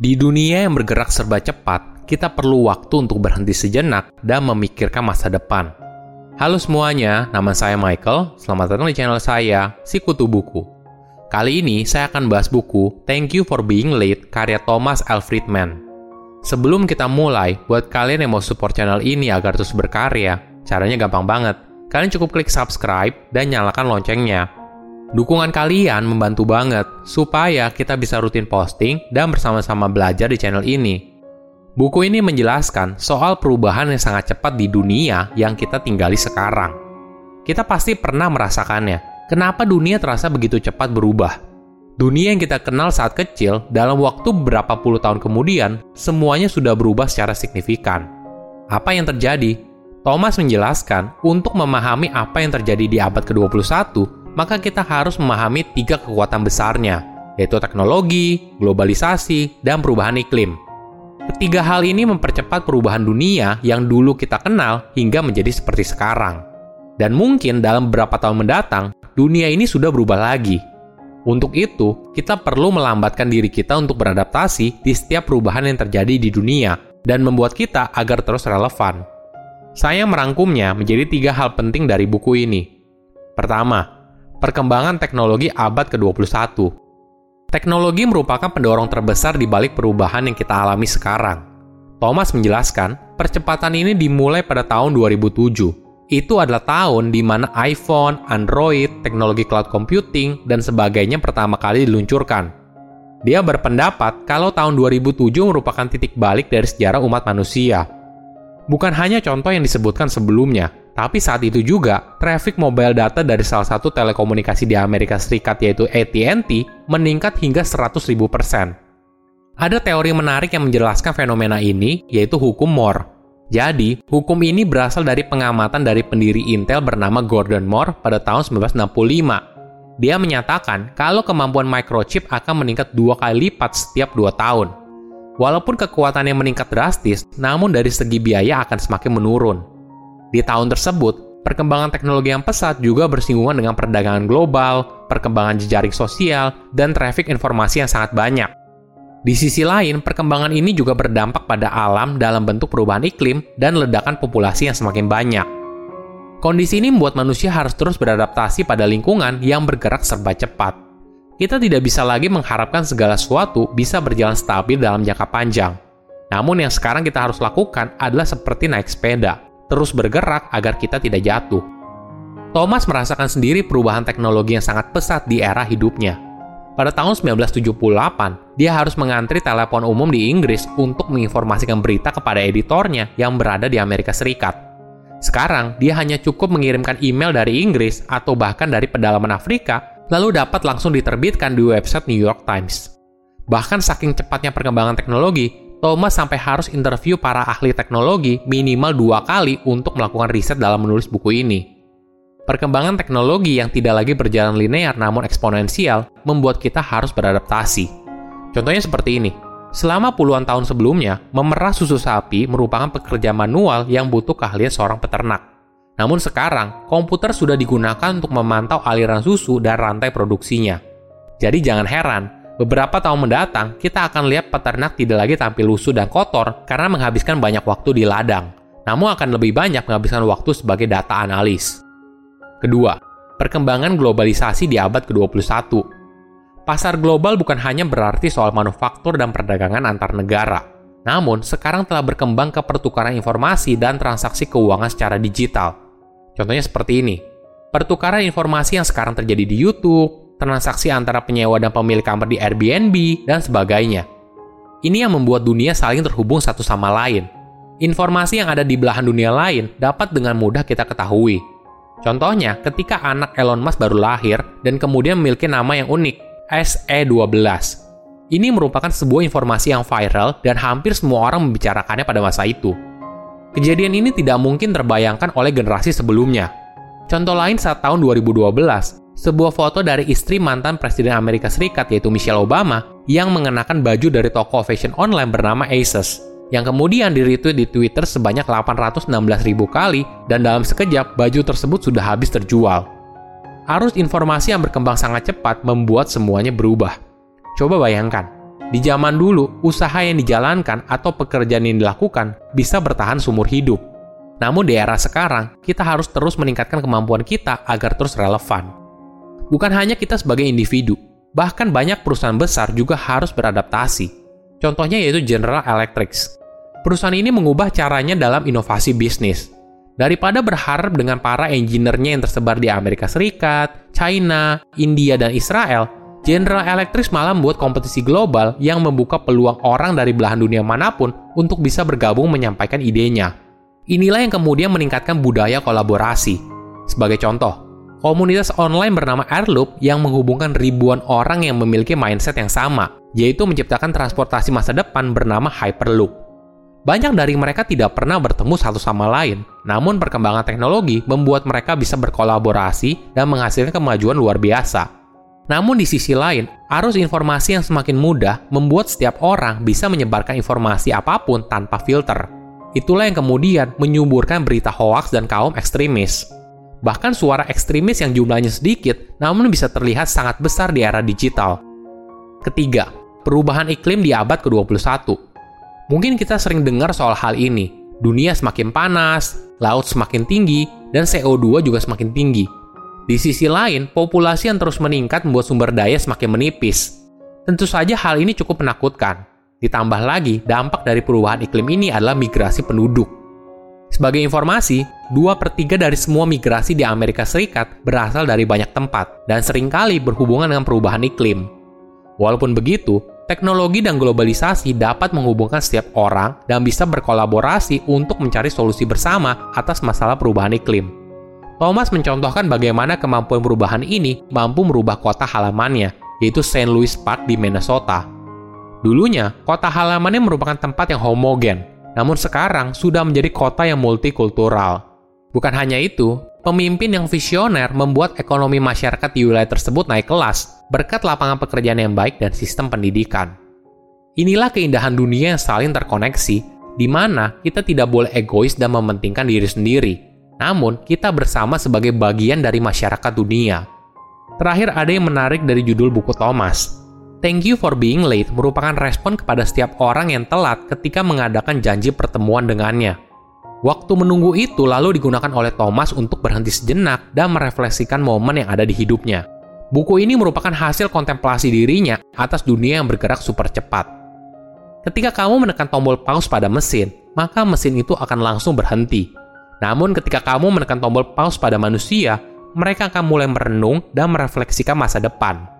Di dunia yang bergerak serba cepat, kita perlu waktu untuk berhenti sejenak dan memikirkan masa depan. Halo semuanya, nama saya Michael. Selamat datang di channel saya, Sikutu Buku. Kali ini saya akan bahas buku Thank You for Being Late karya Thomas L. Friedman. Sebelum kita mulai, buat kalian yang mau support channel ini agar terus berkarya, caranya gampang banget. Kalian cukup klik subscribe dan nyalakan loncengnya Dukungan kalian membantu banget supaya kita bisa rutin posting dan bersama-sama belajar di channel ini. Buku ini menjelaskan soal perubahan yang sangat cepat di dunia yang kita tinggali sekarang. Kita pasti pernah merasakannya. Kenapa dunia terasa begitu cepat berubah? Dunia yang kita kenal saat kecil, dalam waktu beberapa puluh tahun kemudian, semuanya sudah berubah secara signifikan. Apa yang terjadi? Thomas menjelaskan, untuk memahami apa yang terjadi di abad ke-21, maka kita harus memahami tiga kekuatan besarnya, yaitu teknologi, globalisasi, dan perubahan iklim. Ketiga hal ini mempercepat perubahan dunia yang dulu kita kenal hingga menjadi seperti sekarang. Dan mungkin dalam beberapa tahun mendatang, dunia ini sudah berubah lagi. Untuk itu, kita perlu melambatkan diri kita untuk beradaptasi di setiap perubahan yang terjadi di dunia dan membuat kita agar terus relevan. Saya merangkumnya menjadi tiga hal penting dari buku ini. Pertama, perkembangan teknologi abad ke-21. Teknologi merupakan pendorong terbesar di balik perubahan yang kita alami sekarang. Thomas menjelaskan, percepatan ini dimulai pada tahun 2007. Itu adalah tahun di mana iPhone, Android, teknologi cloud computing, dan sebagainya pertama kali diluncurkan. Dia berpendapat kalau tahun 2007 merupakan titik balik dari sejarah umat manusia. Bukan hanya contoh yang disebutkan sebelumnya, tapi saat itu juga, traffic mobile data dari salah satu telekomunikasi di Amerika Serikat yaitu AT&T meningkat hingga 100.000 persen. Ada teori menarik yang menjelaskan fenomena ini, yaitu hukum Moore. Jadi, hukum ini berasal dari pengamatan dari pendiri Intel bernama Gordon Moore pada tahun 1965. Dia menyatakan kalau kemampuan microchip akan meningkat dua kali lipat setiap dua tahun. Walaupun kekuatannya meningkat drastis, namun dari segi biaya akan semakin menurun. Di tahun tersebut, perkembangan teknologi yang pesat juga bersinggungan dengan perdagangan global, perkembangan jejaring sosial, dan traffic informasi yang sangat banyak. Di sisi lain, perkembangan ini juga berdampak pada alam dalam bentuk perubahan iklim dan ledakan populasi yang semakin banyak. Kondisi ini membuat manusia harus terus beradaptasi pada lingkungan yang bergerak serba cepat. Kita tidak bisa lagi mengharapkan segala sesuatu bisa berjalan stabil dalam jangka panjang. Namun yang sekarang kita harus lakukan adalah seperti naik sepeda terus bergerak agar kita tidak jatuh. Thomas merasakan sendiri perubahan teknologi yang sangat pesat di era hidupnya. Pada tahun 1978, dia harus mengantri telepon umum di Inggris untuk menginformasikan berita kepada editornya yang berada di Amerika Serikat. Sekarang, dia hanya cukup mengirimkan email dari Inggris atau bahkan dari pedalaman Afrika, lalu dapat langsung diterbitkan di website New York Times. Bahkan saking cepatnya perkembangan teknologi, Thomas sampai harus interview para ahli teknologi minimal dua kali untuk melakukan riset dalam menulis buku ini. Perkembangan teknologi yang tidak lagi berjalan linear namun eksponensial membuat kita harus beradaptasi. Contohnya seperti ini. Selama puluhan tahun sebelumnya, memerah susu sapi merupakan pekerjaan manual yang butuh keahlian seorang peternak. Namun sekarang, komputer sudah digunakan untuk memantau aliran susu dan rantai produksinya. Jadi jangan heran Beberapa tahun mendatang, kita akan lihat peternak tidak lagi tampil lusuh dan kotor karena menghabiskan banyak waktu di ladang, namun akan lebih banyak menghabiskan waktu sebagai data analis. Kedua, perkembangan globalisasi di abad ke-21. Pasar global bukan hanya berarti soal manufaktur dan perdagangan antar negara, namun sekarang telah berkembang ke pertukaran informasi dan transaksi keuangan secara digital. Contohnya seperti ini, pertukaran informasi yang sekarang terjadi di YouTube, transaksi antara penyewa dan pemilik kamar di Airbnb, dan sebagainya. Ini yang membuat dunia saling terhubung satu sama lain. Informasi yang ada di belahan dunia lain dapat dengan mudah kita ketahui. Contohnya, ketika anak Elon Musk baru lahir dan kemudian memiliki nama yang unik, SE12. Ini merupakan sebuah informasi yang viral dan hampir semua orang membicarakannya pada masa itu. Kejadian ini tidak mungkin terbayangkan oleh generasi sebelumnya. Contoh lain saat tahun 2012, sebuah foto dari istri mantan Presiden Amerika Serikat yaitu Michelle Obama yang mengenakan baju dari toko fashion online bernama Asos yang kemudian di-retweet di Twitter sebanyak 816 ribu kali dan dalam sekejap baju tersebut sudah habis terjual. Arus informasi yang berkembang sangat cepat membuat semuanya berubah. Coba bayangkan, Di zaman dulu, usaha yang dijalankan atau pekerjaan yang dilakukan bisa bertahan seumur hidup. Namun di era sekarang, kita harus terus meningkatkan kemampuan kita agar terus relevan. Bukan hanya kita sebagai individu, bahkan banyak perusahaan besar juga harus beradaptasi. Contohnya yaitu General Electric. Perusahaan ini mengubah caranya dalam inovasi bisnis. Daripada berharap dengan para engineer-nya yang tersebar di Amerika Serikat, China, India, dan Israel, General Electric malah membuat kompetisi global yang membuka peluang orang dari belahan dunia mana pun untuk bisa bergabung menyampaikan idenya. Inilah yang kemudian meningkatkan budaya kolaborasi. Sebagai contoh, komunitas online bernama Airloop yang menghubungkan ribuan orang yang memiliki mindset yang sama, yaitu menciptakan transportasi masa depan bernama Hyperloop. Banyak dari mereka tidak pernah bertemu satu sama lain, namun perkembangan teknologi membuat mereka bisa berkolaborasi dan menghasilkan kemajuan luar biasa. Namun di sisi lain, arus informasi yang semakin mudah membuat setiap orang bisa menyebarkan informasi apa pun tanpa filter. Itulah yang kemudian menyuburkan berita hoaks dan kaum ekstremis. Bahkan suara ekstremis yang jumlahnya sedikit, namun bisa terlihat sangat besar di era digital. Ketiga, perubahan iklim di abad ke-21. Mungkin kita sering dengar soal hal ini. Dunia semakin panas, laut semakin tinggi, dan CO2 juga semakin tinggi di sisi lain, populasi yang terus meningkat membuat sumber daya semakin menipis. Tentu saja hal ini cukup menakutkan. Ditambah lagi, dampak dari perubahan iklim ini adalah migrasi penduduk. Sebagai informasi, 2 per 3 dari semua migrasi di Amerika Serikat berasal dari banyak tempat dan sering kali berhubungan dengan perubahan iklim. Walaupun begitu, teknologi dan globalisasi dapat menghubungkan setiap orang dan bisa berkolaborasi untuk mencari solusi bersama atas masalah perubahan iklim. Thomas mencontohkan bagaimana kemampuan perubahan ini mampu merubah kota halamannya, yaitu St. Louis Park di Minnesota. Dulunya, kota halamannya merupakan tempat yang homogen, namun sekarang sudah menjadi kota yang multikultural. Bukan hanya itu, pemimpin yang visioner membuat ekonomi masyarakat di wilayah tersebut naik kelas berkat lapangan pekerjaan yang baik dan sistem pendidikan. Inilah keindahan dunia yang saling terkoneksi, di mana kita tidak boleh egois dan mementingkan diri sendiri, namun, kita bersama sebagai bagian dari masyarakat dunia. Terakhir ada yang menarik dari judul buku Thomas. Thank you for being late merupakan respon kepada setiap orang yang telat ketika mengadakan janji pertemuan dengannya. Waktu menunggu itu lalu digunakan oleh Thomas untuk berhenti sejenak dan merefleksikan momen yang ada di hidupnya. Buku ini merupakan hasil kontemplasi dirinya atas dunia yang bergerak super cepat. Ketika kamu menekan tombol pause pada mesin, maka mesin itu akan langsung berhenti. Namun ketika kamu menekan tombol pause pada manusia, mereka akan mulai merenung dan merefleksikan masa depan.